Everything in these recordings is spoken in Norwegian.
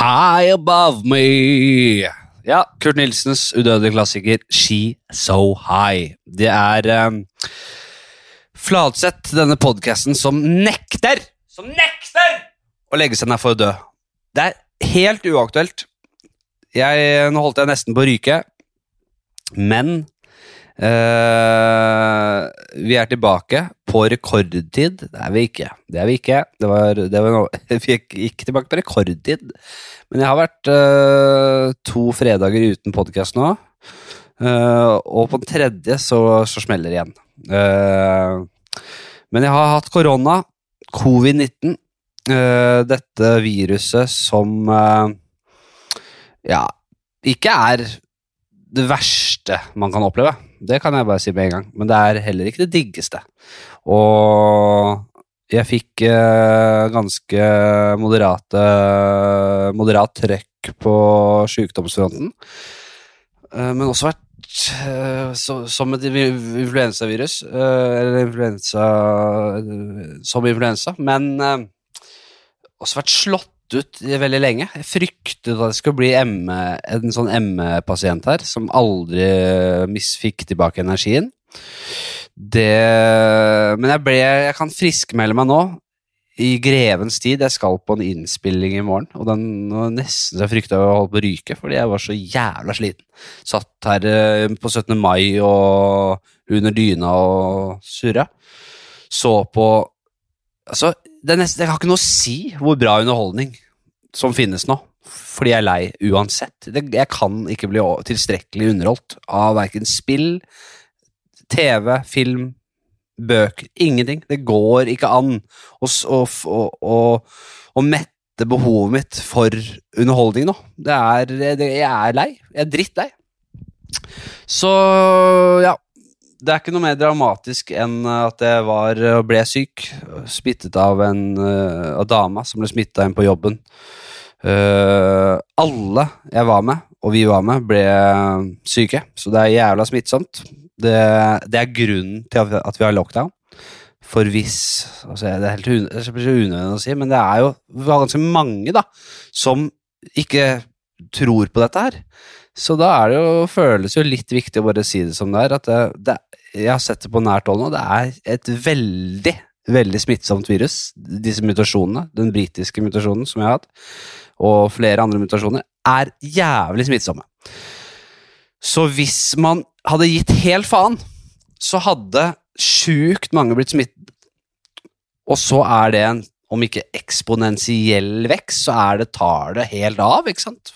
High Above Me. Ja, Kurt Nilsens udødelige klassiker She So High. Det er um, Fladseth, denne podkasten, som nekter Som nekter å legge seg ned for å dø. Det er helt uaktuelt. Jeg, nå holdt jeg nesten på å ryke, men eh, vi er tilbake på rekordtid. Det er vi ikke. Det er vi ikke. Det var, det var noe, vi gikk tilbake på rekordtid. Men jeg har vært uh, to fredager uten podkast nå. Uh, og på den tredje så, så smeller det igjen. Uh, men jeg har hatt korona, covid-19, uh, dette viruset som ja, ikke er det verste man kan oppleve. Det kan jeg bare si med en gang. Men det er heller ikke det diggeste. Og jeg fikk eh, ganske moderate moderat trøkk på sykdomsfronten. Eh, men også vært eh, som et influensavirus. eller influensa Som influensa. Men også vært slått ut veldig lenge. Jeg fryktet at jeg skulle bli ME, en sånn ME-pasient her, som aldri misfikk tilbake energien. Det Men jeg ble Jeg kan friskmelde meg nå. I grevens tid. Jeg skal på en innspilling i morgen, og den var nesten så jeg frykta å holde på å ryke, fordi jeg var så jævla sliten. Satt her eh, på 17. mai og under dyna og surra. Så på Altså, det, nesten, det har ikke noe å si hvor bra underholdning som finnes nå. Fordi jeg er lei uansett. Det, jeg kan ikke bli tilstrekkelig underholdt av verken spill, TV, film, bøker. Ingenting. Det går ikke an å mette behovet mitt for underholdning nå. Det er, det, jeg er lei. Jeg er drittlei. Så ja. Det er ikke noe mer dramatisk enn at jeg var og ble syk. Smittet av en uh, av dama som ble smitta inn på jobben. Uh, alle jeg var med, og vi var med, ble syke. Så det er jævla smittsomt. Det, det er grunnen til at vi, har lockdown. For hvis altså Det er helt unødvendig å si, men det er jo ganske mange da som ikke tror på dette her. Så da er det jo, føles jo litt viktig å bare si det som det er. At det, det, jeg har sett det på nært hold nå. Det er et veldig, veldig smittsomt virus. Disse mutasjonene, den britiske mutasjonen som jeg har hatt, og flere andre mutasjoner, er jævlig smittsomme. Så hvis man hadde gitt helt faen, så hadde sjukt mange blitt smittet. Og så er det en, om ikke eksponentiell vekst, så er det, tar det helt av, ikke sant?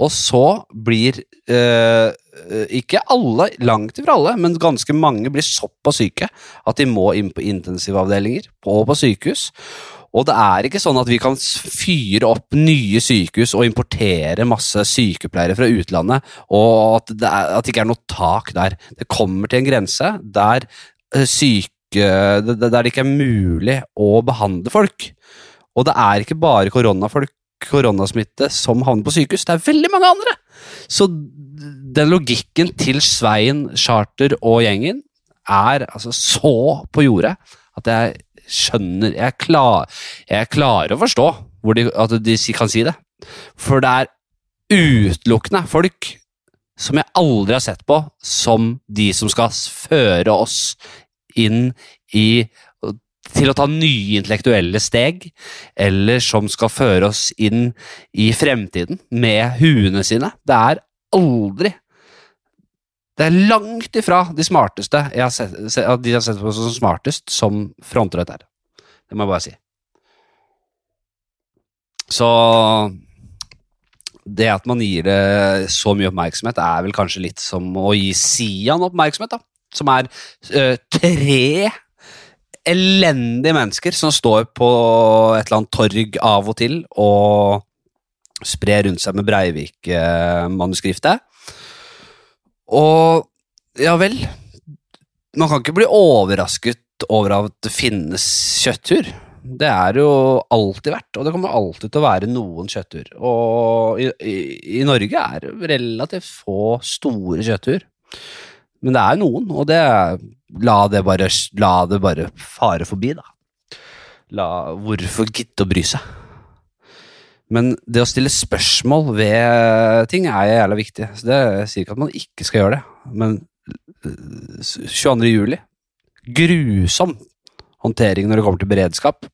Og så blir eh, ikke alle, langt ifra alle, men ganske mange blir såpass syke at de må inn på intensivavdelinger og på sykehus. Og det er ikke sånn at vi kan fyre opp nye sykehus og importere masse sykepleiere fra utlandet, og at det, er, at det ikke er noe tak der. Det kommer til en grense der eh, syke Der det ikke er mulig å behandle folk. Og det er ikke bare koronafolk koronasmitte som havner på sykehus. Det er veldig mange andre! Så den logikken til Svein, Charter og gjengen er altså så på jordet at jeg skjønner Jeg, klar, jeg klarer å forstå de, at de kan si det. For det er utelukkende folk som jeg aldri har sett på som de som skal føre oss inn i til å ta nye intellektuelle steg, eller som skal føre oss inn i fremtiden med huene sine. Det er aldri Det er langt ifra de smarteste jeg har sett, de har sett på som smartest, som fronter dette her. Det må jeg bare si. Så det at man gir det så mye oppmerksomhet, er vel kanskje litt som å gi Sian oppmerksomhet, da. Som er eh, tre elendige mennesker som står på et eller annet torg av og til og sprer rundt seg med Breivik-manuskriftet. Og ja vel Man kan ikke bli overrasket over at det finnes kjøttur. Det er jo alltid vært, og det kommer alltid til å være noen kjøttur. Og i, i, i Norge er det relativt få store kjøttur. Men det er noen, og det La det bare, la det bare fare forbi, da. La, hvorfor gidde å bry seg? Men det å stille spørsmål ved ting er jævla viktig. Så det sier ikke at man ikke skal gjøre det. Men øh, 22. juli Grusom håndtering når det kommer til beredskap.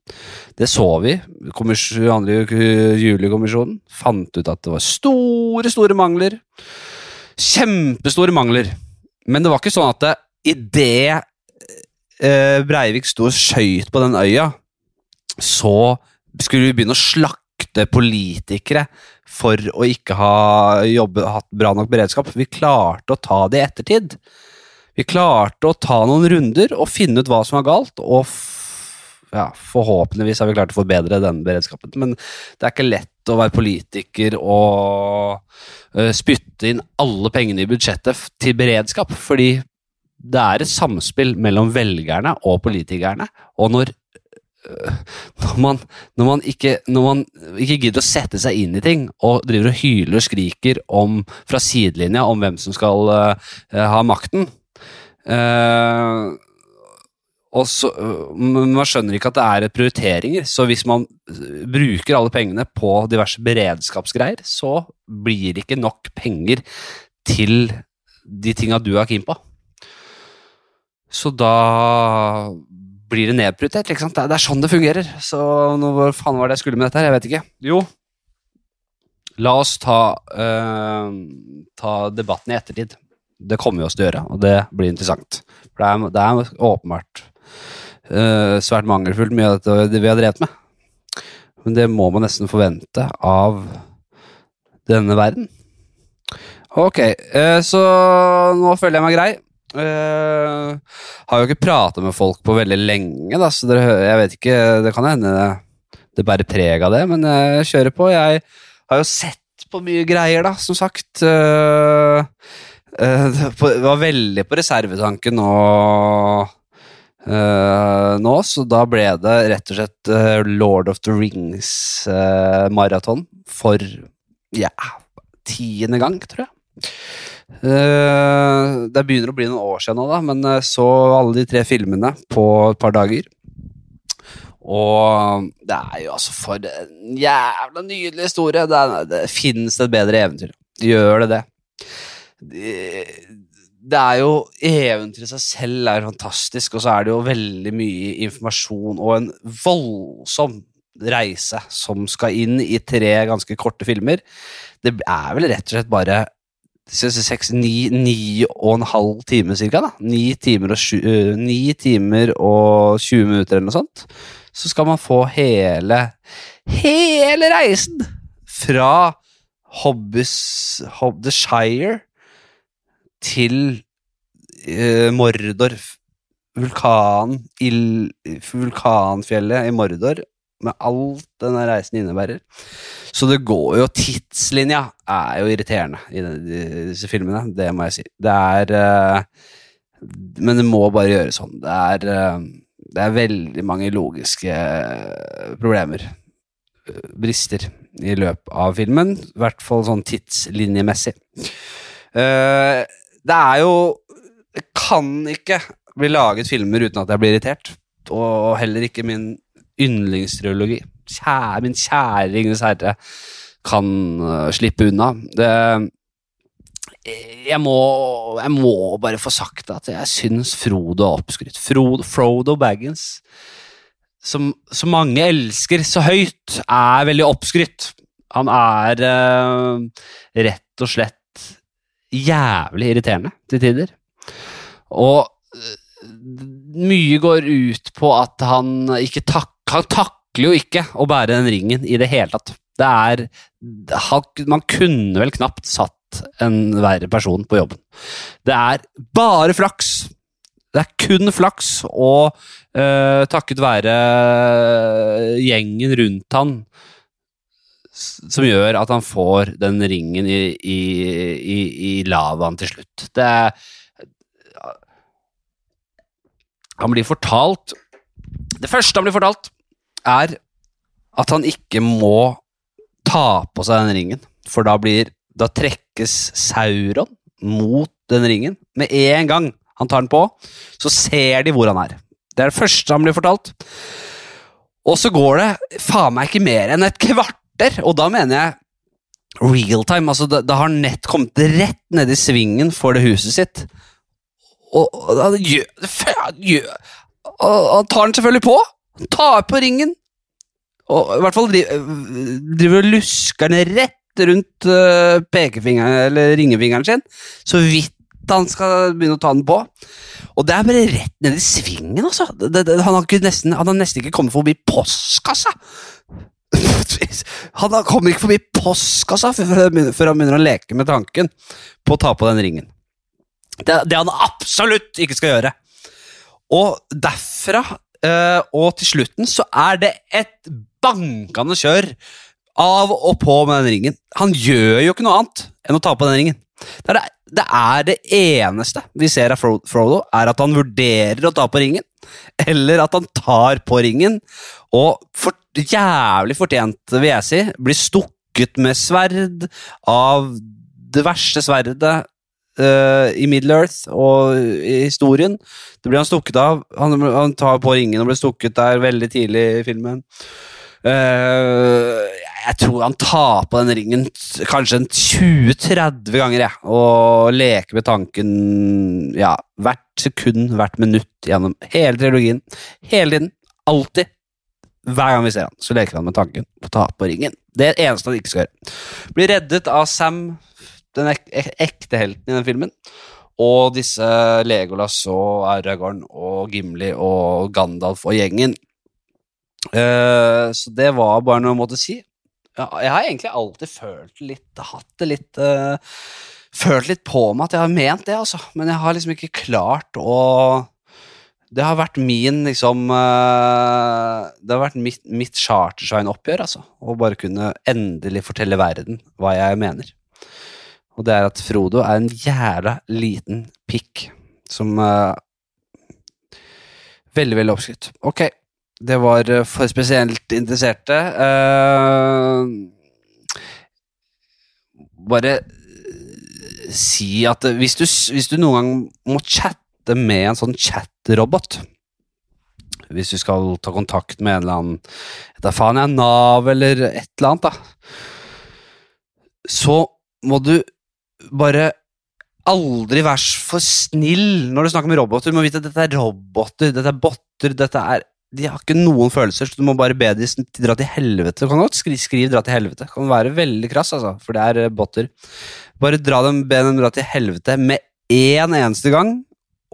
Det så vi. 22. juli-kommisjonen fant ut at det var store, store mangler. Kjempestore mangler. Men det var ikke sånn at det, idet eh, Breivik sto og skøyt på den øya, så skulle vi begynne å slakte politikere for å ikke ha jobbet, hatt bra nok beredskap. Vi klarte å ta det i ettertid. Vi klarte å ta noen runder og finne ut hva som var galt, og ja, forhåpentligvis har vi klart å forbedre den beredskapen. Men det er ikke lett å være politiker og uh, spytte inn alle pengene i budsjettet til beredskap, fordi det er et samspill mellom velgerne og politikerne. Og når, øh, når, man, når, man ikke, når, man, ikke, gidder å sette seg inn i ting, og driver og hyler og skriker om, fra sidelinja om hvem som skal uh, ha makten uh, så, Man skjønner ikke at det er prioriteringer, så hvis man bruker alle pengene på diverse beredskapsgreier, så blir det ikke nok penger til de tinga du er keen på. Så da blir det nedprioritert. Ikke sant? Det, er sånn det fungerer. Så hva faen var det jeg skulle med dette her? Jeg vet ikke. Jo, la oss ta, uh, ta debatten i ettertid. Det kommer vi oss til å gjøre, og det blir interessant. For det er, det er åpenbart uh, svært mangelfullt mye av dette vi har drevet med. Men det må man nesten forvente av denne verden. Ok, uh, så nå føler jeg meg grei. Uh, har jo ikke prata med folk på veldig lenge, da, så dere, jeg vet ikke Det kan hende det bærer preg av det, men jeg kjører på. Jeg har jo sett på mye greier, da, som sagt. Uh, uh, det var veldig på reservetanken nå, nå, så da ble det rett og slett Lord of the Rings-maraton for ja, tiende gang, tror jeg. Uh, det begynner å bli noen år siden nå, da, men så alle de tre filmene på et par dager. Og det er jo altså for en jævla nydelig historie. Det, er, det finnes et bedre eventyr? Gjør det det? det? Er jo Eventyret i seg selv er fantastisk, og så er det jo veldig mye informasjon og en voldsom reise som skal inn i tre ganske korte filmer. Det er vel rett og slett bare ni, ni og en halv time cirka, da. Ni timer, og sju, ni timer og 20 minutter eller noe sånt. Så skal man få hele hele reisen fra Hobbes Hob Shire til uh, Mordor. Vulkan, ild, vulkanfjellet i Mordor med alt denne reisen innebærer. Så det går jo Tidslinja er jo irriterende i disse filmene, det må jeg si. Det er uh, Men det må bare gjøres sånn. Det er, uh, det er veldig mange logiske uh, problemer. Brister i løpet av filmen. I hvert fall sånn tidslinjemessig. det er jo Det kan ikke bli laget filmer uten at jeg blir irritert. Og heller ikke min yndlingstriologi. Kjære, min kjære Ringenes herre kan uh, slippe unna. Det jeg må, jeg må, bare få sagt at jeg syns Frodo er oppskrytt. Frodo, Frodo Baggins, som, som, mange elsker så høyt, er veldig oppskrytt. Han er uh, rett og slett jævlig irriterende til tider. Og uh, mye går ut på at han ikke tak han takler jo ikke å bære den ringen i det hele tatt. Det er Man kunne vel knapt satt en verre person på jobben. Det er bare flaks. Det er kun flaks, og uh, takket være gjengen rundt han som gjør at han får den ringen i, i, i, i lavaen til slutt. Det er Han blir fortalt Det første han blir fortalt, er at han ikke må ta på seg den ringen, for da blir Da trekkes Sauron mot den ringen. Med en gang han tar den på, så ser de hvor han er. Det er det første han blir fortalt. Og så går det faen meg ikke mer enn et kvarter, og da mener jeg real time. Altså, da, det har nett kommet rett ned i svingen for det huset sitt. Og, og og, og Han tar den selvfølgelig på. Han tar på ringen. Og i hvert fall driver, og lusker den rett rundt uh, pekefingeren eller ringefingeren sin. Så vidt han skal begynne å ta den på. Og det er bare rett ned i svingen, altså. Det, det, han, har nesten, han har nesten ikke kommet forbi postkassa. Han kommer ikke forbi postkassa før før han begynner å leke med tanken på å ta på den ringen. Det, det han absolutt ikke skal gjøre. Og derfra eh, og til slutten så er det et bankende kjør av og på med den ringen. Han gjør jo ikke noe annet enn å ta på den ringen. Det er det, det, er det eneste vi ser av Fro- Frodo, er at han vurderer å ta på ringen, eller at han tar på ringen, og for, jævlig fortjent, vil jeg si, blir stukket med sverd av det verste sverdet uh, i Middle-earth og i historien. Det blir han stukket av. Han, han tar på ringen og blir stukket der veldig tidlig i filmen. Eh, jeg tror han tar på den ringen kanskje 20-30 ganger, jeg. Og leker med tanken ja, hvert sekund, hvert minutt gjennom hele trilogien. Hele tiden. Alltid. Hver gang vi ser han, så leker han med tanken på å ta på ringen. Det er det eneste han ikke skal gjøre. Blir reddet av Sam, den ek ek ekte helten i den filmen. Og disse Legolas og Aragorn og Gimli og Gandalf og gjengen. Eh, så det var bare noe jeg måtte si. Jeg har egentlig alltid følt litt Hatt det litt uh, Følt litt på meg at jeg har ment det, altså. Men jeg har liksom ikke klart å Det har vært min liksom uh, Det har vært mitt, mitt Chartersveien-oppgjør, altså. Å bare kunne endelig fortelle verden hva jeg mener. Og det er at Frodo er en jævla liten pikk som Veldig, veldig oppskrytt. Ok, det var eh, for spesielt interesserte. Eh, bare eh, si at hvis du, hvis du noen gang må chatte med en sånn chat-robot Hvis du skal ta kontakt med en eller annen Da faen jeg Nav eller et eller annet, da. Så må du bare aldri være for snill når du snakker med roboter. Du må vite at dette er roboter, dette er botter, dette er de har ikke noen følelser, så du må bare be de dra til helvete. Du kan godt skrive, skriv 'dra til helvete'. Det kan være veldig krass, altså, for det er eh, botter. Bare dra dem, be dem dra til helvete med én eneste gang,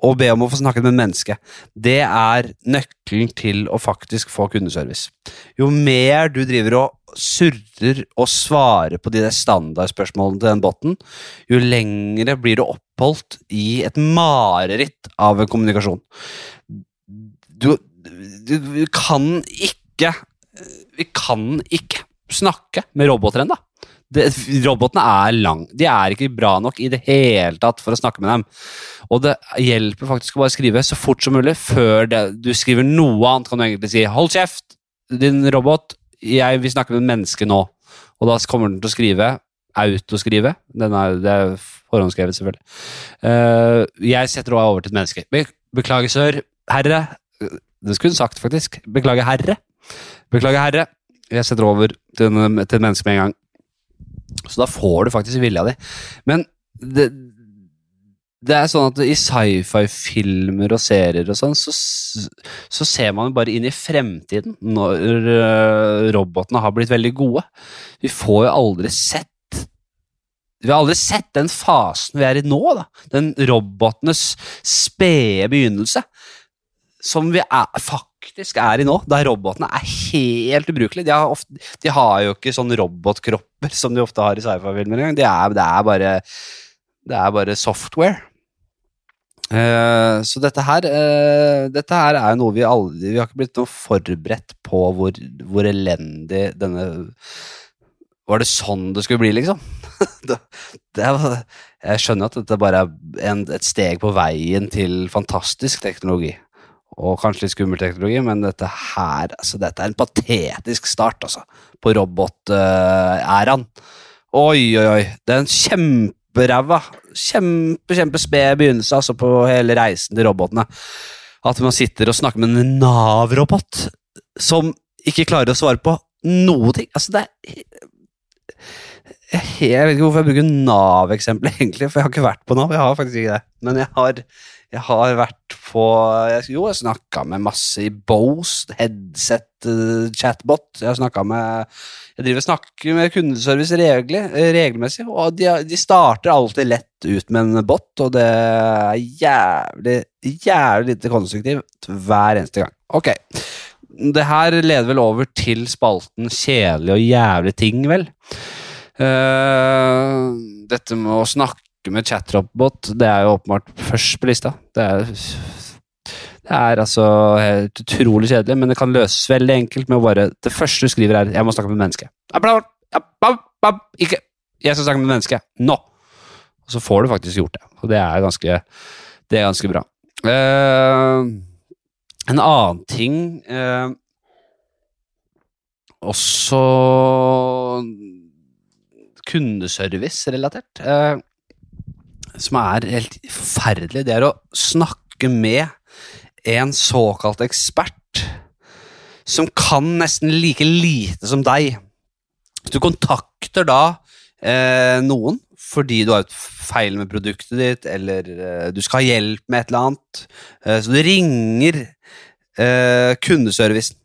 og be om å få snakket med et menneske. Det er nøkkelen til å faktisk få kundeservice. Jo mer du driver og surrer og svarer på de der standardspørsmålene til den botten, jo lengre blir du oppholdt i et mareritt av en kommunikasjon. Du, vi kan ikke Vi kan ikke snakke med roboter ennå. Robotene er lang. De er ikke bra nok i det hele tatt for å snakke med dem. Og det hjelper faktisk å bare skrive så fort som mulig før det, du skriver noe annet. Kan du egentlig si 'hold kjeft, din robot, jeg vil snakke med et menneske nå'. Og da kommer den til å skrive autoskrive. Den er, det er forhåndsskrevet, selvfølgelig. Uh, jeg setter også over til et menneske. Beklager, sør. Herre. Det skulle hun sagt, faktisk. Beklager, herre. Beklager, herre. Jeg setter over til, en, til et menneske med en gang. Så da får du faktisk vilja di. Men det, det er sånn at i sci-fi-filmer og serier og sånn, så, så ser man jo bare inn i fremtiden når øh, robotene har blitt veldig gode. Vi får jo aldri sett Vi har aldri sett den fasen vi er i nå, da. Den robotenes spede begynnelse. Som vi er, faktisk er i nå, der robotene er helt ubrukelige. De har, de har jo ikke sånne robotkropper som de ofte har i sci-fi-filmer engang. Det, det, er bare, er bare software. Uh, så dette her, uh, dette her er jo noe vi aldri Vi har ikke blitt noe forberedt på hvor, hvor elendig denne Var det sånn det skulle bli, liksom? det, det jeg skjønner at dette bare er en, et steg på veien til fantastisk teknologi. Og kanskje litt skummel teknologi, men dette her altså, Dette er en patetisk start, altså, på robot-æraen. oi, oi, oi. Det er en kjemperæva, kjempe, kjempesped begynnelse altså, på hele reisen til robotene. At man sitter og snakker med en Nav-robot som ikke klarer å svare på noe ting. Altså, det er jeg, vet ikke hvorfor jeg bruker Nav-eksempelet, egentlig, for jeg har ikke vært på Nav. Jeg har faktisk ikke det. Men jeg har, jeg har vært på Jo, jeg snakka med masse i Bose, headset, uh, chatbot. Jeg har snakka med Jeg driver snakker med kundeservice regelig, regelmessig, og de, de, starter alltid lett ut med en bot, og det er jævlig, jævlig lite konstruktivt hver eneste gang. Ok. Det her leder vel over til spalten kjedelige og jævlig ting, vel? Uh, dette med å snakke med chatrobot, det er jo åpenbart først på lista. Det er, det er altså helt utrolig kjedelig, men det kan løses veldig enkelt med å bare Det første du skriver, er 'Jeg må snakke med et menneske'. Ikke 'Jeg skal snakke med et menneske'. Nå! Og så får du faktisk gjort det. Og det er ganske, det er ganske bra. Uh, en annen ting uh, Også kundeservice-relatert, eh, som er helt forferdelig, det er å snakke med en såkalt ekspert som kan nesten like lite som deg. Du kontakter da eh, noen fordi du har et feil med produktet ditt, eller eh, du skal ha hjelp med et eller annet. Eh, så du ringer eh, kundeservicen,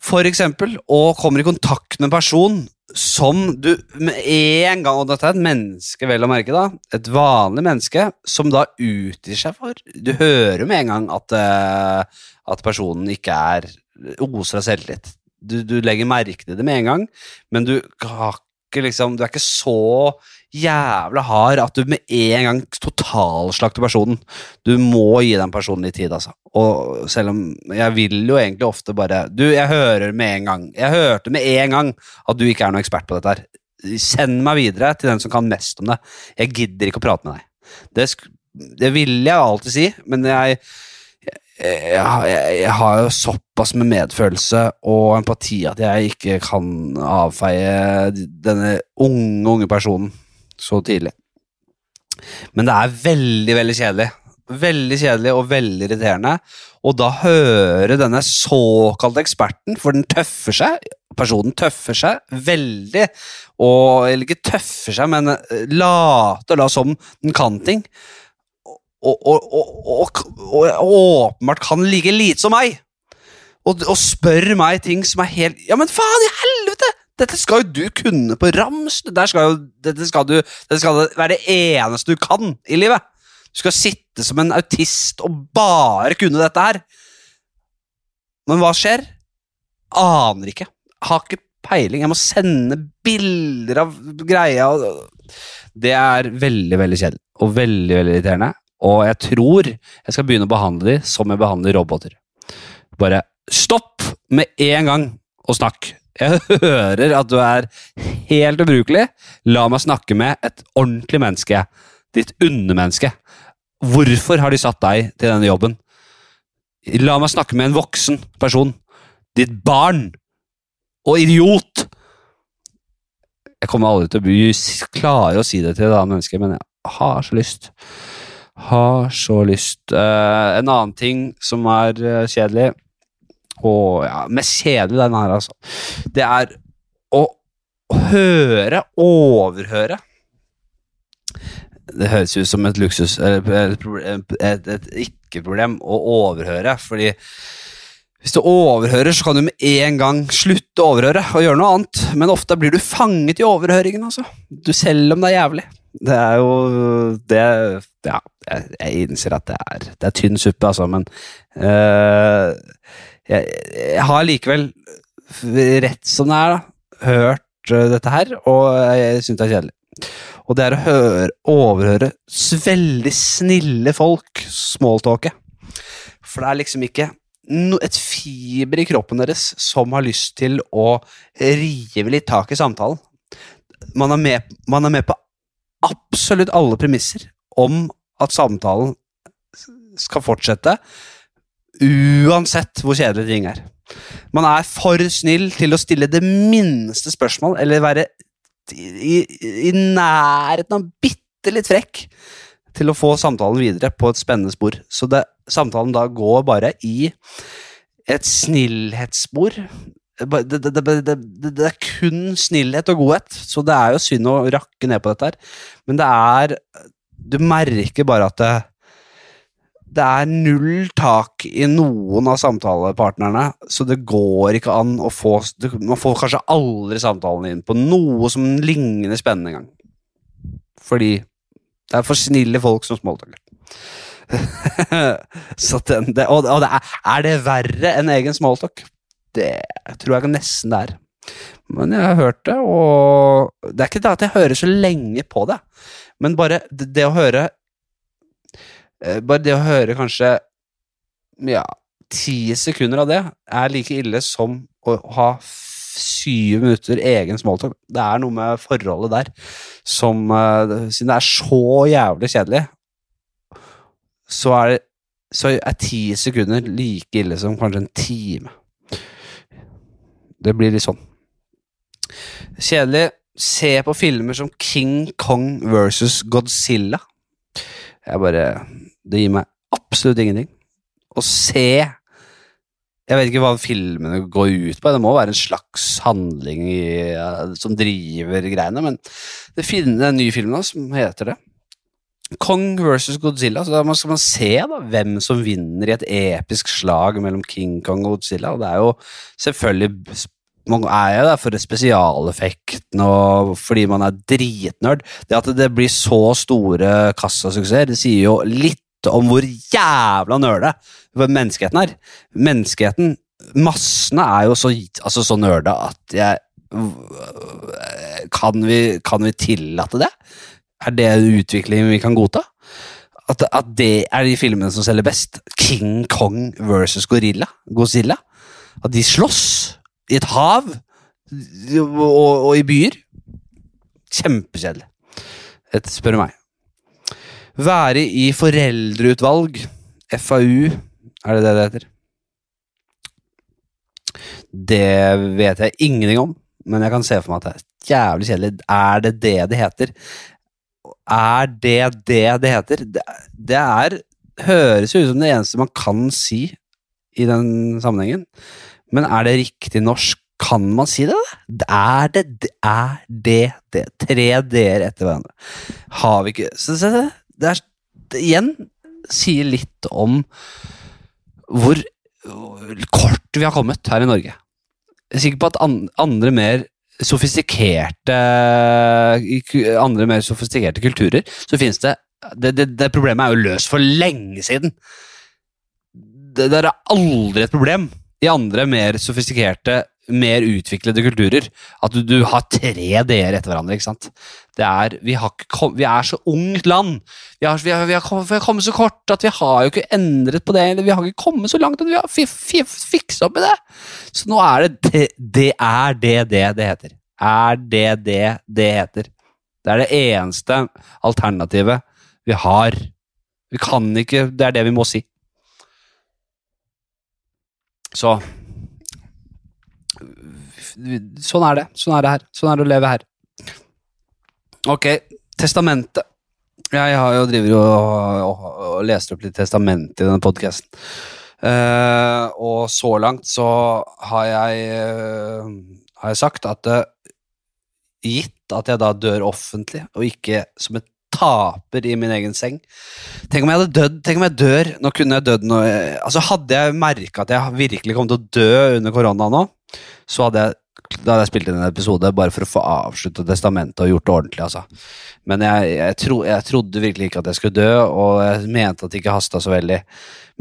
for eksempel, og kommer i kontakt med en person som du med en gang Og dette er et menneske, vel å merke, da. Et vanlig menneske som da utgir seg for Du hører med en gang at, uh, at personen ikke er oser av selvtillit. Du, du, legger merke til det med en gang, men du har ikke liksom Du er ikke så jævla hard at du med en gang totalslakter personen. Du må gi den personen litt tid, altså. Og selv om jeg vil jo egentlig ofte bare Du, jeg hører med en gang. Jeg hørte med en gang at du ikke er noen ekspert på dette her. Send meg videre til den som kan mest om det. Jeg gidder ikke å prate med deg. Det, det vil jeg alltid si, men jeg jeg, jeg, jeg, har jo såpass med medfølelse og empati at jeg ikke kan avfeie denne unge, unge personen så tidlig. Men det er veldig, veldig kjedelig. Veldig kjedelig og veldig irriterende. Og da høre denne såkalte eksperten, for den tøffer seg Personen tøffer seg veldig, og Eller ikke tøffer seg, men eh, later da som den kan ting. Og, og, og, og åpenbart kan like lite som meg. Og, spør meg ting som er helt Ja, men faen i helvete! Dette skal jo du kunne på rams. Dette skal, jo, dette skal, du, dette skal være det eneste du kan i livet. Du skal sitte som en autist og bare kunne dette her. Men hva skjer? Aner ikke. Har ikke peiling. Jeg må sende bilder av greia. Det er veldig, veldig kjedelig og veldig veldig irriterende. Og jeg tror jeg skal begynne å behandle de som jeg behandler roboter. Bare stopp med en gang og snakk. Jeg hører at du er helt ubrukelig. La meg snakke med et ordentlig menneske. Ditt undermenneske. Hvorfor har de satt deg til denne jobben? La meg snakke med en voksen person. Ditt barn. Og idiot! Jeg kommer aldri til å bli klare å si det til et annet menneske, men jeg har så lyst. Har så lyst. Uh, en annen ting som er uh, kjedelig og ja, Mest kjedelig, den her, altså. Det er å høre, overhøre Det høres ut som et luksus Et, et, et ikke-problem å overhøre, fordi hvis du overhører, så kan du med en gang slutte å overhøre og gjøre noe annet. Men ofte blir du fanget i overhøringen, altså. Du selv om det er jævlig. Det er jo det Ja, jeg, jeg innser at det er, det er tynn suppe, altså, men øh, jeg, jeg, har likevel, rett som det er, da, hørt uh, dette her, og jeg syns det er kjedelig. Og det er å høre, overhøre veldig snille folk smalltalke. For det er liksom ikke et fiber i kroppen deres som har lyst til å rive litt tak i samtalen. Man er med, man er med på absolutt alle premisser om at samtalen skal fortsette, Uansett hvor kjedelig ting er. Man er for snill til å stille det minste spørsmål, eller være i, i nærheten av bitte litt frekk til å få samtalen videre på et spennende spor. Så det, samtalen da går bare i et snillhetsspor det, det, det, det, det, det er kun snillhet og godhet, så det er jo synd å rakke ned på dette her. Men det er Du merker bare at det, er null tak i noen av samtalepartnerne, så det går ikke an å få Man får kanskje aldri samtalen inn på noe som ligner spennende engang. Fordi det er for snille folk som smalltalker. så den, det, og og det er, er det verre enn egen smalltalk? Det tror jeg nesten det er. Men jeg har hørt det, og det er ikke det at jeg hører så lenge på det, men bare det, det å høre Bare det å høre kanskje ja, ti sekunder av det er like ille som å ha syv minutter egen smalltalk. Det er noe med forholdet der som eh, Siden det er så jævlig kjedelig, så er, så er ti sekunder like ille som kanskje en time. Det blir litt sånn. Kjedelig. Se på filmer som King Kong versus Godzilla. Jeg bare Det gir meg absolutt ingenting. Å se Jeg vet ikke hva filmene går ut på. Det må være en slags handling i, som driver greiene, men det finnes en ny film nå som heter det. Kong versus Godzilla. Så da skal man se da, hvem som vinner i et episk slag mellom King Kong og Godzilla. Og det er jo selvfølgelig Man er jo der for spesialeffekten og fordi man er dritnerd. Det at det blir så store kassasuksesser, det sier jo litt om hvor jævla nøle menneskeheten er. Menneskeheten, massene, er jo så, altså så nøle at jeg kan vi, kan vi tillate det? Er det en utvikling vi kan godta? At, at det er de filmene som selger best? King Kong versus Gorilla? Godzilla? At de slåss i et hav og, og, i byer? Kjempekjedelig, spør meg. Være i foreldreutvalg, FAU, er det det det heter? Det vet jeg ingenting om, men jeg kan se for meg at det er jævlig kjedelig. Er det det det heter? Er det det det heter? Det, det er høres jo ut som det eneste man kan si i den sammenhengen. Men er det riktig norsk? Kan man si det? da? Er det? Er det det? Tre d-er etter hverandre. Har vi ikke se, se, se, det er det igjen sier litt om hvor kort vi har kommet her i Norge. Jeg er sikker på at andre mer sofistikerte andre mer sofistikerte kulturer, så finnes det det, det det problemet er jo løst for lenge siden. Det, det er aldri et problem i andre mer sofistikerte, mer utviklede kulturer at du, du har tre d-er etter hverandre. ikke sant? Det er, vi, kom, vi er så ungt land. Vi har, vi, har, vi, har kommet, vi har kommet så kort at vi har jo ikke endret på det. eller Vi har ikke kommet så langt at vi har fi- fi- fikset opp i det. Så nå er det det, det er det det det heter. Er det det det heter. Det er det eneste alternativet vi har. Vi kan ikke Det er det vi må si. Så Sånn er det. Sånn er det her. Sånn er det å leve her. Ok, testamentet. Jeg har jo driver og, og, og lest opp litt testament i denne podkasten. og så langt så har jeg, uh, har jeg sagt at uh, gitt at jeg da dør offentlig, og ikke som et taper i min egen seng Tenk om jeg hadde dødd, tenk om jeg dør Nå kunne jeg dødd nå Altså Hadde jeg merka at jeg virkelig kom til å dø under korona nå, så hadde jeg da hadde jeg spilt inn en episode bare for å få avslutta testamentet og gjort det ordentlig. altså. Men jeg, jeg, tro, jeg trodde virkelig ikke at jeg skulle dø, og jeg mente at det ikke hasta så veldig.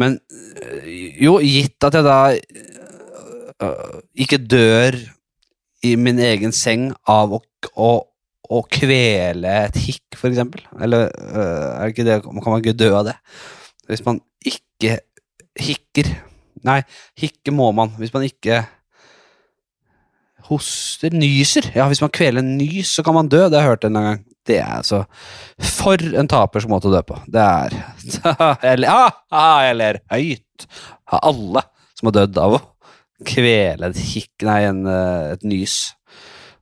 Men øh, jo, gitt at jeg da øh, ikke dør i min egen seng av å, å, å kvele et hikk, for eksempel. Eller øh, er det ikke det, kan man ikke dø av det? Hvis man ikke hikker Nei, hikke må man. Hvis man ikke hoster, nyser. Ja, hvis man kveler en nys, så kan man dø. Det har jeg hørt en gang. Det er altså For en tapers måte å dø på. Det er Jeg ah, ah, jeg ler høyt av alle som har dødd av å kvele et hikk, nei, en, eh, et nys.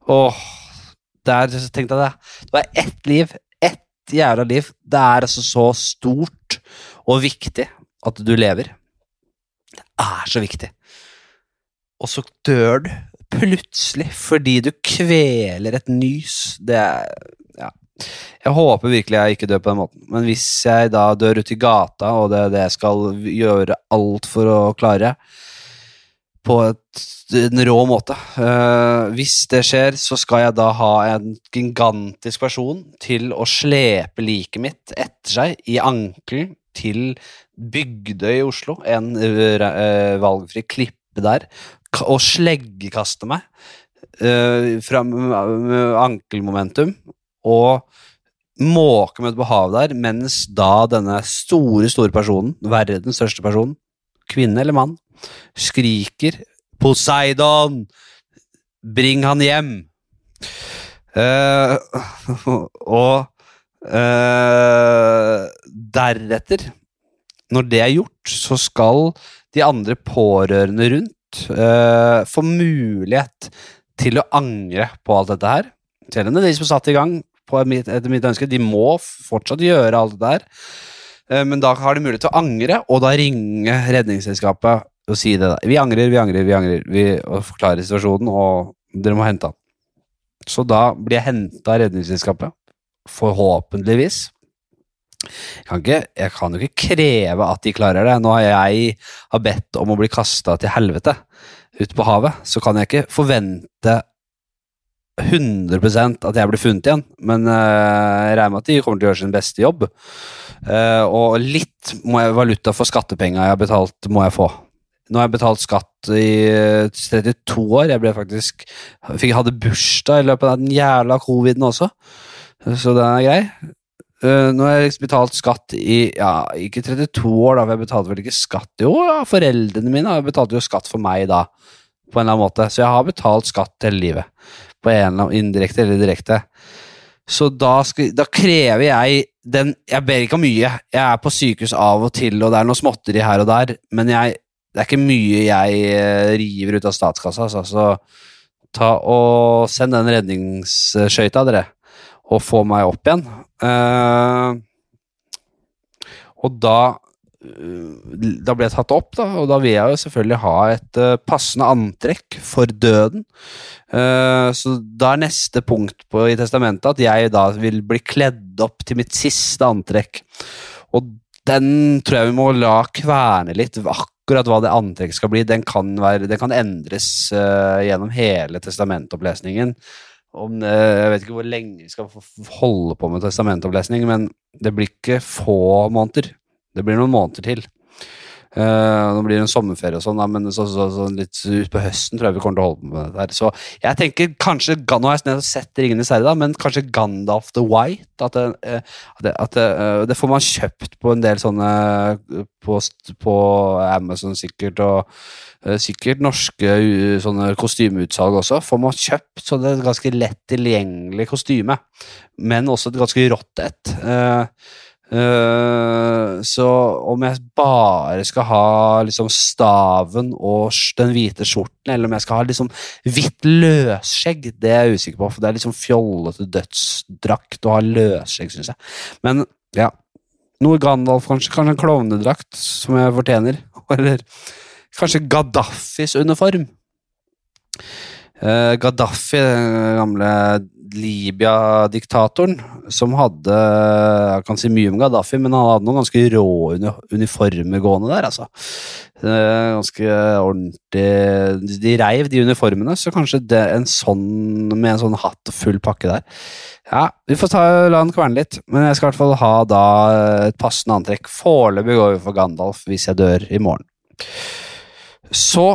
Åh, der tenkte jeg det. Det var ett liv. Ett jævla liv. Det er altså så stort og viktig at du lever. Det er så viktig. og så dør du plutselig fordi du kveler et nys. Det er Ja. Jeg håper virkelig jeg ikke dør på den måten, men hvis jeg da dør ute i gata, og det er det jeg skal gjøre alt for å klare, på et, en rå måte uh, Hvis det skjer, så skal jeg da ha en gigantisk person til å slepe liket mitt etter seg i ankelen til Bygdøy i Oslo, en uh, valgfri klippe der, og sleggekaste meg uh, fra med ankelmomentum og måke meg ut på havet der, mens da denne store, store personen, verdens største person, kvinne eller mann, skriker Poseidon, bring han hjem! Uh, og uh, deretter, når det er gjort, så skal de andre pårørende rundt eh, få mulighet til å angre på alt dette her. Selv om det er de som satte i gang på etter mitt ønske, de må fortsatt gjøre alt det der. Uh, Men da har de mulighet til å angre, og da ringe Redningsselskapet og si det. der. Vi angrer, vi angrer, vi angrer. Vi, og forklare situasjonen, og dere må hente han. Så da blir jeg henta av Redningsselskapet. Forhåpentligvis. Jeg kan, ikke, jeg kan jo ikke kreve at de klarer det. Nå har jeg har bedt om å bli kasta til helvete ut på havet, så kan jeg ikke forvente 100% at jeg blir funnet igjen, men eh, jeg regner med at de kommer til å gjøre sin beste jobb. Eh, og litt må jeg, valuta for skattepenga jeg har betalt, må jeg få. Nå har jeg betalt skatt i eh, 32 år. Jeg ble faktisk fikk, hadde bursdag i løpet av den jævla coviden også, så den er grei. Eh, nå har jeg liksom betalt skatt i ja, ikke 32 år, da, for jeg betalte vel ikke skatt. Jo, ja, foreldrene mine betalte jo skatt for meg da, på en eller annen måte. Så jeg har betalt skatt hele livet. På en eller annen indirekte eller direkte. Så da, skal, da krever jeg den Jeg ber ikke om mye. Jeg er på sykehus av og til, og det er noe småtteri her og der, men jeg, det er ikke mye jeg eh, river ut av statskassa. Altså. Så ta og send den redningsskøyta, dere, og få meg opp igjen. Eh, og da øh, da ble jeg tatt opp, da, og da vil jeg jo selvfølgelig ha et uh, passende antrekk for døden. Uh, så da er neste punkt på, i testamentet at jeg da vil bli kledd opp til mitt siste antrekk. Og den tror jeg vi må la kverne litt. Akkurat hva det antrekket skal bli, den kan, være, den kan endres uh, gjennom hele testamentopplesningen. Om, eh, jeg vet ikke hvor lenge vi skal holde på med testamentopplesning, men det blir ikke få måneder. Det blir noen måneder til. Eh, nå blir det en sommerferie og sånn, men så, så, så litt utpå høsten tror jeg vi kommer til å holde på med det der. Så jeg tenker kanskje Nå har jeg sett- ringene Ringenes herre, men kanskje Gandalf the White? At det, eh, at det, at det, eh, det får man kjøpt på en del sånne på, på Amazon sikkert, og sikkert norske uh, sånne kostymeutsalg også. Får man kjøpt så det er et ganske lett tilgjengelig kostyme, men også et ganske rått et. Eh, Eh, så om jeg bare skal ha liksom staven og den hvite skjorten, eller om jeg skal ha liksom hvitt løsskjegg, det er jeg usikker på, for det er liksom fjollete dødsdrakt å ha løsskjegg, syns jeg. Men ja. Noe Gandalf, kanskje. Kanskje en klovnedrakt som jeg fortjener. Eller kanskje Gaddafis uniform. Eh, Gaddafi, den gamle Libya-diktatoren, som hadde Jeg kan si mye om Gaddafi, men han hadde noen ganske rå uniformer gående der, altså. Eh, ganske ordentlig De reiv de uniformene, så kanskje det, en sånn med en sånn hatt og full pakke der. Ja, vi får ta, la han kverne litt, men jeg skal i hvert fall ha da et passende antrekk. Foreløpig går vi for Gandalf hvis jeg dør i morgen. Så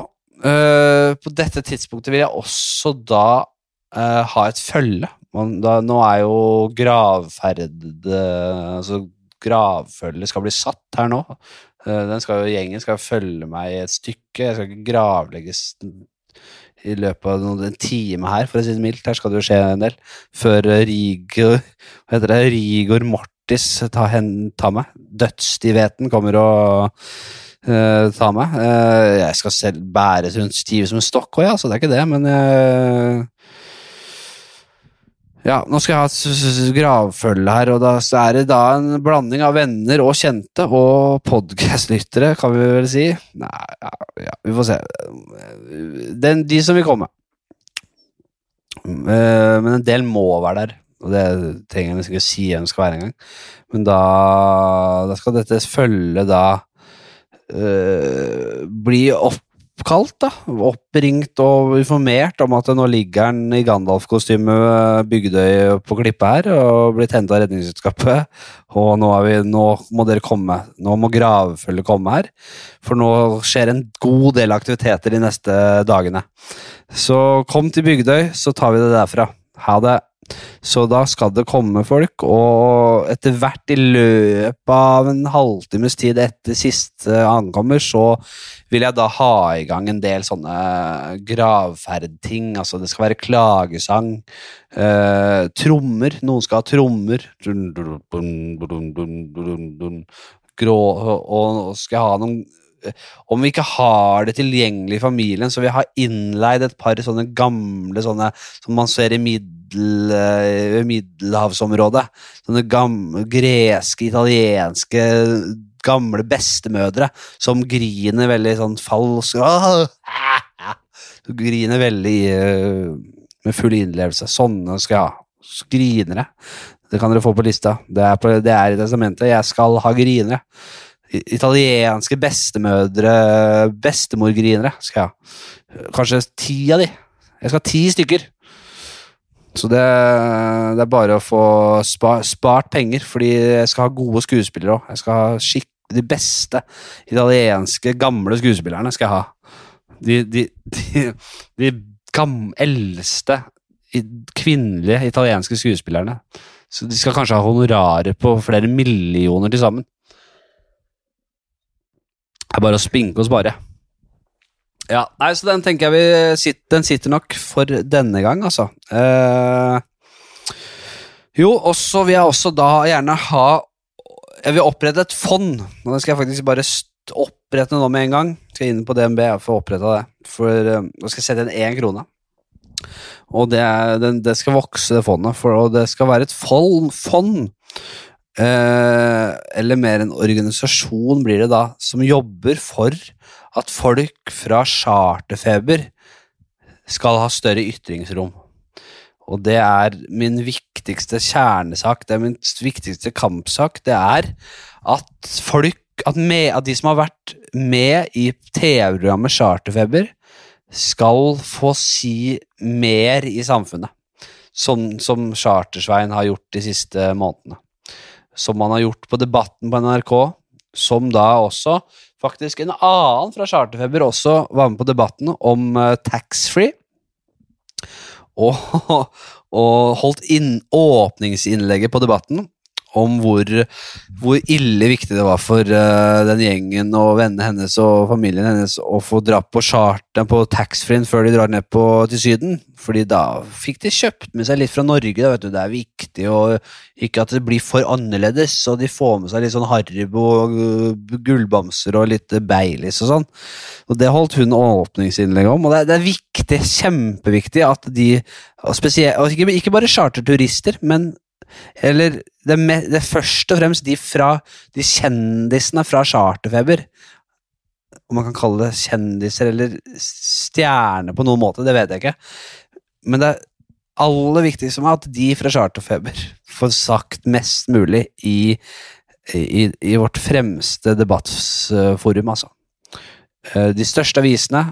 øh, på dette tidspunktet vil jeg også da uh, ha et følge. Man, da, nå er jo gravferd Altså gravfølget skal bli satt her nå. Uh, skal gjengen skal følge meg i et stykke. Jeg skal ikke gravlegges i løpet av noen, en time her, for å si det mildt. Her skal det jo skje en del. Før Rigor Hva heter det? Rigor Mortis tar, hen, tar meg. Dødsstivheten kommer og eh, ta meg. Uh, jeg skal selv bæres rundt stiv som en stokk òg, ja, så det er ikke det, men uh, Ja, nå skal jeg ha et gravfølge her, og da er det da en blanding av venner og kjente og podkastlyttere, kan vi vel si. Nei, ja, ja vi får se. Den, de som vil komme. Men en del må være der, og det trenger jeg nesten ikke si hvem skal være engang. Men da, da skal dette følge da eh, bli oppkalt, da. Oppringt og informert om at nå ligger han i Gandalf-kostyme Bygdøy på klippet her og blitt henta av Redningsselskapet. Og nå, vi, nå må dere komme. Nå må gravfølget komme her. For nå skjer en god del aktiviteter de neste dagene. Så kom til Bygdøy, så tar vi det derfra. Ha det. Så da skal det komme folk, og etter hvert i løpet av en halvtimes tid etter siste ankommer, så vil jeg da ha i gang en del sånne gravferdting. Altså, det skal være klagesang. Eh, trommer. Noen skal ha trommer. Grå, og skal ha noen om vi ikke har det tilgjengelig i familien, så vi har innleid et par sånne gamle sånne som man ser i middel, eh, middelhavsområdet. Sånne gamle, greske, italienske, gamle bestemødre som griner veldig sånn falsk! Griner veldig eh, med full innlevelse. Sånne skal jeg ha. Grinere. Det kan dere få på lista. Det er, på, det er i testamentet. Jeg skal ha grinere. Italienske bestemødre, bestemorgrinere skal jeg ha. Kanskje ti av de. Jeg skal ha ti stykker. Så det, det er bare å få spa, spart penger, fordi jeg skal ha gode skuespillere òg. Jeg skal ha de beste italienske, gamle skuespillerne skal jeg ha. De, de, de, de gam, eldste kvinnelige italienske skuespillerne. Så de skal kanskje ha honorarer på flere millioner til sammen. Det er bare å spinke og spare. Ja, nei, så den tenker jeg vi den sitter nok for denne gang, altså. Eh, jo, og så vil jeg også da gjerne ha Jeg vil opprette et fond. Og det skal jeg faktisk bare opprette nå med en gang. Skal inn på DNB og få oppretta det. For eh, nå skal jeg sette inn én krone. Og det, er, det, det skal vokse, det fondet. For, og det skal være et fond, fond eh, eller mer en organisasjon blir det da, som jobber for at folk fra charterfeber skal ha større ytringsrom. Og det er min viktigste kjernesak, det er min viktigste kampsak. Det er at folk, at, med, at de som har vært med i TV-programmet Charterfeber, skal få si mer i samfunnet. Sånn som Chartersveien har gjort de siste månedene. Som han har gjort på Debatten på NRK, som da også faktisk en annen fra Charterfeber også var med på Debatten om uh, taxfree. Og, og holdt inn åpningsinnlegget på Debatten om hvor, hvor ille viktig det var for uh, den gjengen og vennene hennes og familien hennes å få dra på charteren på taxfree-en før de drar ned på, til Syden. Fordi da fikk de kjøpt med seg litt fra Norge. Da, vet du. Det er viktig, og ikke at det blir for annerledes. Og de får med seg litt sånn Haribo, og gullbamser og litt Baileys og sånn. Og Det holdt hun åpningsinnlegg om, og det er, det er viktig, kjempeviktig at de og spesielt, og ikke, ikke bare charterturister, men eller det, er det er først og fremst de fra de kjendisene fra Charterfeber. Om man kan kalle det kjendiser eller stjerner på noen måte, det vet jeg ikke. Men det aller viktigste er at de fra Charterfeber får sagt mest mulig i, i, i vårt fremste debattforum, altså. Eh, De største avisene,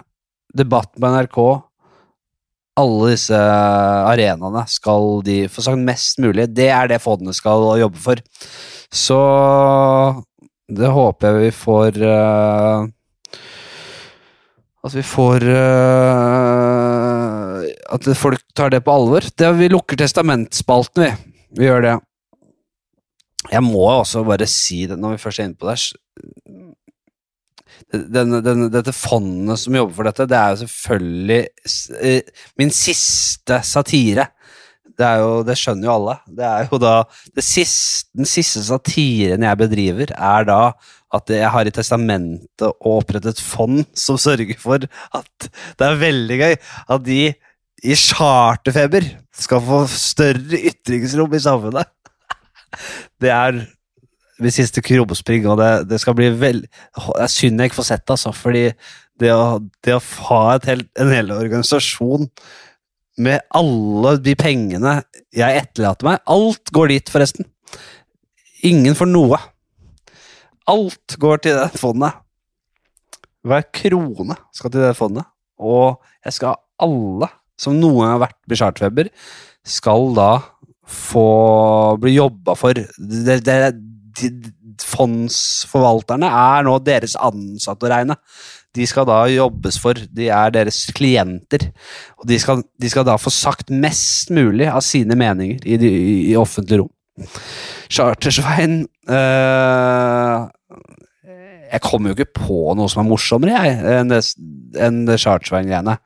debatten på NRK, alle disse arenaene skal de få sagt mest mulig. Det er det fondene skal jobbe for. Så det håper jeg vi får uh, At vi får uh, At folk tar det på alvor. Det, vi lukker testamentspalten, vi. Vi gjør det. Jeg må også bare si det når vi først er inne på det. Denne, den, dette fondet som jobber for dette, det er jo selvfølgelig uh, min siste satire. Det, jo, det skjønner jo alle. Det er jo da siste, Den siste satiren jeg bedriver, er da at jeg har i testamentet å opprette et fond som sørger for at Det er veldig gøy at de i charterfeber skal få større ytringsrom i samfunnet. Det er mitt siste krumspring, og det, det skal bli vel... Det er synd jeg ikke får sett det, altså, fordi det å, det å ha helt, en hel organisasjon med alle de pengene jeg etterlater meg Alt går dit, forresten. Ingen får noe. Alt går til det fondet. Hver krone skal til det fondet. Og jeg skal alle som noen gang har vært med charterfeber, skal da få bli jobba for. Det, det, de, fondsforvalterne er nå deres ansatte å regne. De skal da jobbes for, de er deres klienter. Og de skal, de skal da få sagt mest mulig av sine meninger i, i, i offentlig rom. Chartersveien øh, Jeg kommer jo ikke på noe som er morsommere jeg, enn det, det Chartersveien-greiene.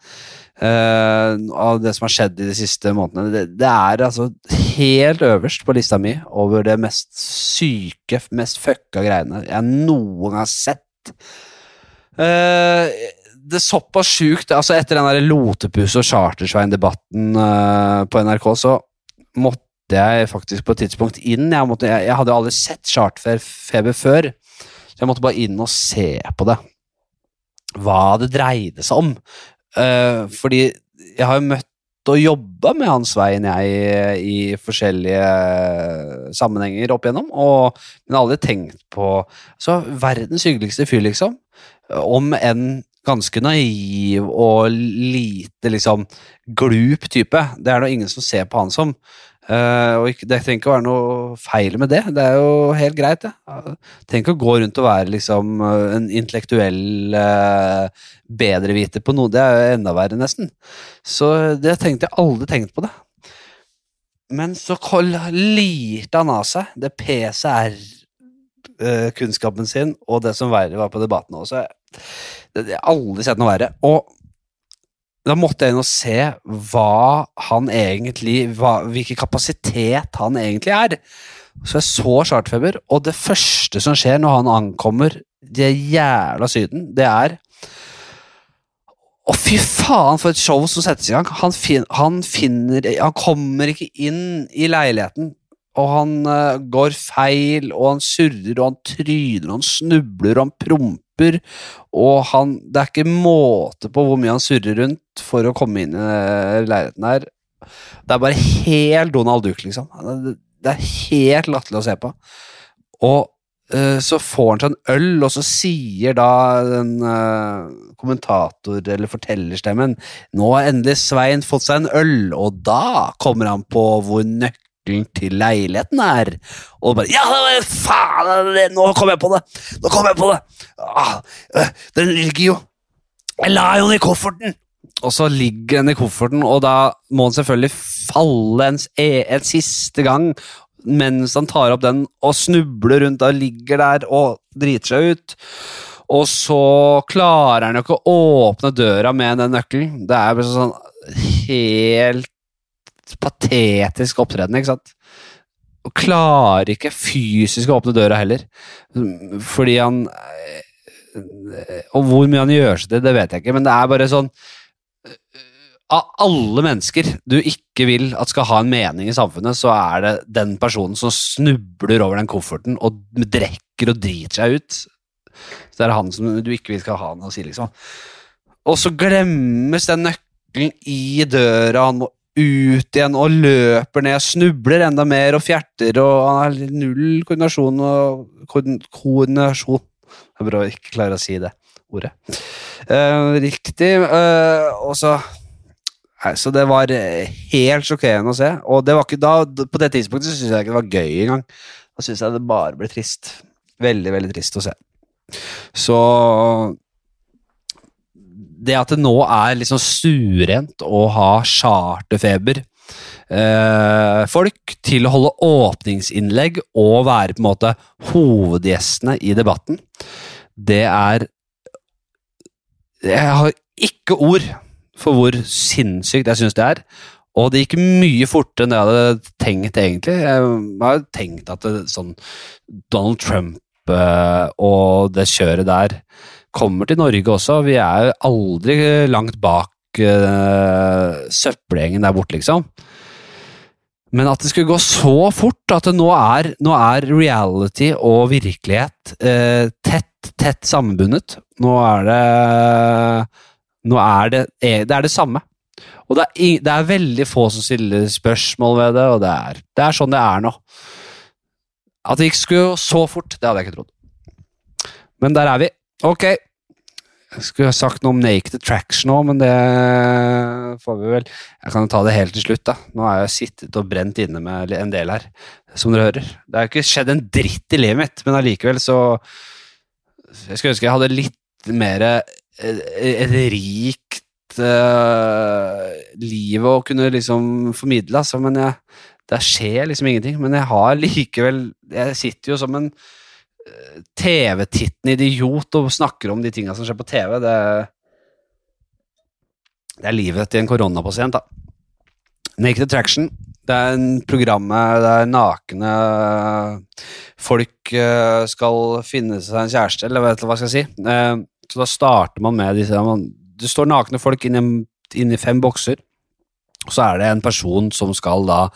Uh, av det som har skjedd i de siste månedene. Det, det, er altså helt øverst på lista mi over det mest syke, mest fucka greiene jeg noen har sett. Uh, det er såpass sjukt altså Etter den der Lotepus og Chartersveien-debatten uh, på NRK, så måtte jeg faktisk på et tidspunkt inn. Jeg, måtte, jeg, jeg hadde aldri sett charterfeber før, så jeg måtte bare inn og se på det. Hva det dreide seg om. Uh, fordi jeg har jo møtt og jobba med Hans Svein, jeg i forskjellige sammenhenger opp igjennom, og, men aldri tenkt på Så verdens hyggeligste fyr, liksom. Om enn ganske naiv og lite liksom glup type. Det er det ingen som ser på han som. Uh, og ikke, Det trenger ikke å være noe feil med det. Det er jo helt greit. det. Ja. Trenger ikke å gå rundt og være liksom en intellektuell uh, bedreviter på noe. Det er jo enda verre, nesten. Så det tenkte jeg aldri tenkt på det. Men så lirte han av seg det PCR-kunnskapen sin og det som verre var på debatten også. Jeg har aldri sett noe verre. Og da måtte jeg inn og se hva han egentlig hva, Hvilken kapasitet han egentlig er. Så jeg så Chartfeber, og det første som skjer når han ankommer det jævla Syden, det er Å, fy faen, for et show som settes i gang! Han, fin, han, finner Han kommer ikke inn i leiligheten, og han uh, går feil, og han surrer, og han tryner, og han snubler, og han promper og han Det er ikke måte på hvor mye han surrer rundt for å komme inn i leiligheten her. Det er bare helt Donald Duck, liksom. Det er helt latterlig å se på. Og uh, så får han seg en øl, og så sier da den uh, kommentator- eller fortellerstemmen Nå har endelig Svein fått seg en øl, og da kommer han på hvor nøkkelen til leiligheten er. Og bare Ja, faen! Nå kom jeg på det! Nå kom jeg på det! Ah, øh, den ligger jo Jeg la jo den i kofferten! Og så ligger den i kofferten, og da må den selvfølgelig falle en, en siste gang mens han tar opp den og snubler rundt og ligger der og driter seg ut. Og så klarer han jo ikke å åpne døra med den nøkkelen. Det er bare sånn helt patetisk opptreden, ikke sant? Og klarer ikke fysisk å åpne døra heller. Fordi han Og hvor mye han gjør seg til, det vet jeg ikke, men det er bare sånn Av alle mennesker du ikke vil at skal ha en mening i samfunnet, så er det den personen som snubler over den kofferten og drekker og driter seg ut. Så det er han som du ikke vil skal ha noe å si, liksom. Og så glemmes den nøkkelen i døra, han må ut igjen og løper ned, snubler enda mer og fjerter og han har null koordinasjon og koordinasjon jeg bare ikke klare å si det ordet. Uh, riktig. Uh, og så Nei, Så det var helt sjokkerende å se. Og det var ikke da, på det tidspunktet syntes jeg ikke det var gøy engang. Da syntes jeg det bare ble trist. Veldig, veldig trist å se. Så det at det nå er liksom stuerent å ha charterfeber eh, folk til å holde åpningsinnlegg og være på en måte hovedgjestene i debatten, det er Jeg har ikke ord for hvor sinnssykt jeg syns det er. Og det gikk mye fortere enn jeg hadde tenkt, egentlig. Jeg har tenkt at det, sånn Donald Trump eh, og det kjøret der kommer til Norge også. Vi er aldri langt bak uh, søppelgjengen der borte, liksom. Men at det skulle gå så fort at nå er, nå er reality og virkelighet uh, tett, tett sammenbundet. Nå er det Nå er det Det er det samme. Og det er, det er, veldig få som stiller spørsmål ved det, og det er, det er sånn det er nå. At det gikk skulle så fort, det hadde jeg ikke trodd. Men der er vi. Ok. Jeg skulle ha sagt noe om Naked Attraction òg, men det får vi vel Jeg kan jo ta det helt til slutt, da. Nå har jeg sittet og brent inne med en del her, som dere hører. Det har ikke skjedd en dritt i livet mitt, men allikevel så Jeg skulle ønske jeg hadde litt mer et rikt uh, liv å kunne liksom formidle, altså, men jeg, det skjer liksom ingenting. Men jeg har likevel Jeg sitter jo som en uh, TV-tittende idiot og snakker om de tinga som skjer på TV. Det, det er livet til en koronapasient, da. Naked Attraction. Det er en programmet der nakne folk uh, skal finne seg en kjæreste, eller vet du hva skal jeg si. Uh, så da starter man med disse Det står nakne folk inni, inni fem bokser. Og så er det en person som skal da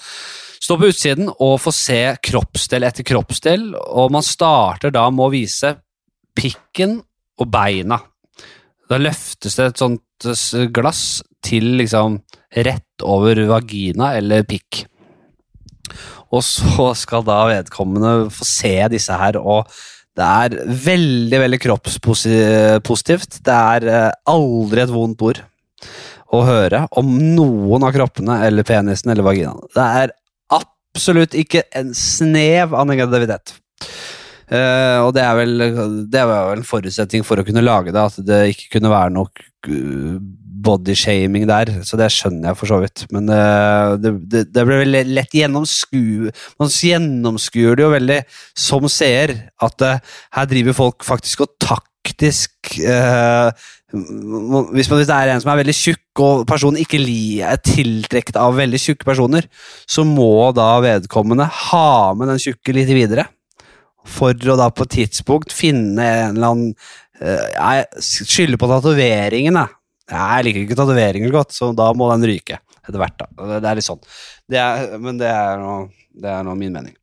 stå på utsiden og få se kroppsdel etter kroppsdel, og man starter da med å vise pikken og beina. Da løftes det et sånt glass til liksom rett over vagina eller pikk. Og så skal da vedkommende få se disse her, og det er veldig, veldig kroppspositivt. Det er eh, aldri et vondt ord å høre om noen av kroppene eller penisen eller vaginaen. Det er absolutt ikke en snev av negativitet. Uh, og det er, vel, det er vel en forutsetning for å kunne lage det, at det ikke kunne være noe uh, bodyshaming der. Så det skjønner jeg for så vidt. Men uh, det, det, det, ble veldig lett gjennomskue Man gjennomskuer det jo veldig som seer, at her driver folk faktisk og taktisk hvis, man, hvis det er en som er veldig tjukk, og personen ikke er tiltrukket av veldig tjukke personer, så må da vedkommende ha med den tjukke litt videre. For å da på et tidspunkt finne en eller annen uh, Jeg skylder på tatoveringen, jeg. Jeg liker ikke tatoveringer godt, så da må den ryke etter hvert. da. Det er litt sånn. Det er, men det er, noe, det er noe min mening.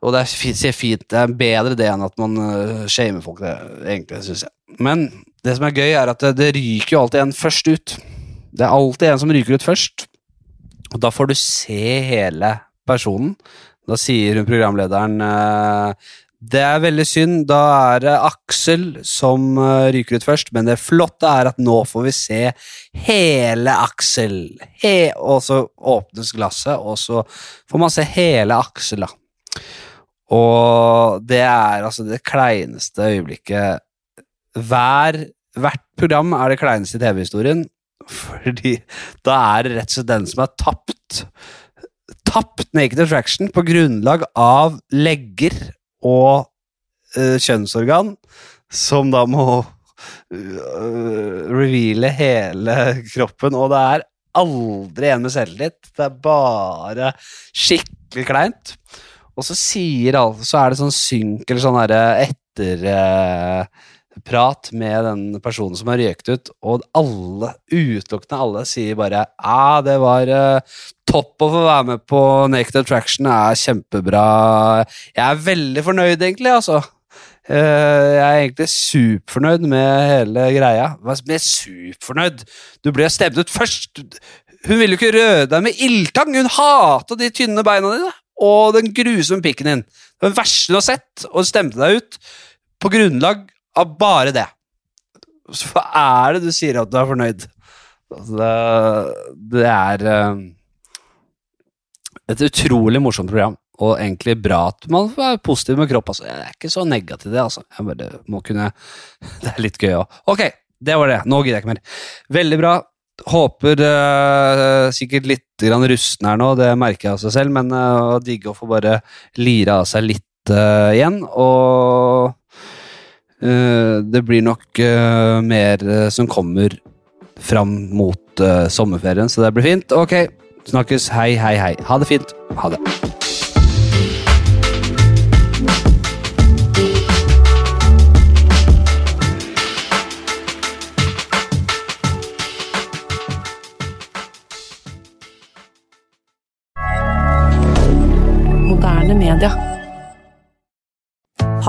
Og det er fint, det er bedre det enn at man uh, shamer folk, det, egentlig, syns jeg. Men det som er gøy, er at det, det ryker jo alltid en først ut. Det er alltid en som ryker ut først. Og da får du se hele personen. Da sier hun programlederen uh, det er veldig synd. Da er det Aksel som uh, ryker ut først, men det flotte er at nå får vi se hele Aksel. He og så åpnes glasset, og så får man se hele Aksel, da. Og det er altså det kleineste øyeblikket hver, Hvert program er det kleineste i TV-historien, fordi da er det rett og slett den som har tapt Tapt Naked Attraction på grunnlag av legger og uh, kjønnsorgan, som da må uh, reveale hele kroppen, og det er aldri en med selvtillit. Det er bare skikkelig kleint. Og så sier alle Så er det sånn synk eller sånn derre etter uh, prat med den personen som har røykt ut, og alle, utelukkende alle, sier bare ah, det var uh, topp å få være med på Naked Attraction, det er kjempebra. Jeg er veldig fornøyd, egentlig, altså. Uh, jeg er egentlig superfornøyd med hele greia. Hva er superfornøyd? Du ble stemt ut først! Hun ville jo ikke røre deg med ildtang! Hun hata de tynne beina dine og den grusomme pikken din. Det var den verste du har sett, og stemte deg ut på grunnlag av bare det. Så hva er det du sier at du er fornøyd? Altså det, det, er uh, et utrolig morsomt program, og egentlig bra at man er positiv med kropp. Altså. Jeg er ikke så negativ det, altså. Jeg bare må kunne Det er litt gøy òg. Ok, det var det. Nå gidder jeg ikke mer. Veldig bra. Håper uh, sikkert litt grann rusten her nå, det merker jeg av seg selv, men uh, digge å få bare lire av seg litt uh, igjen. Og Eh, det blir nok eh, mer eh, som kommer fram mot sommerferien, så det blir fint. Ok, snakkes. Hei, hei, hei. Ha det fint. Ha det.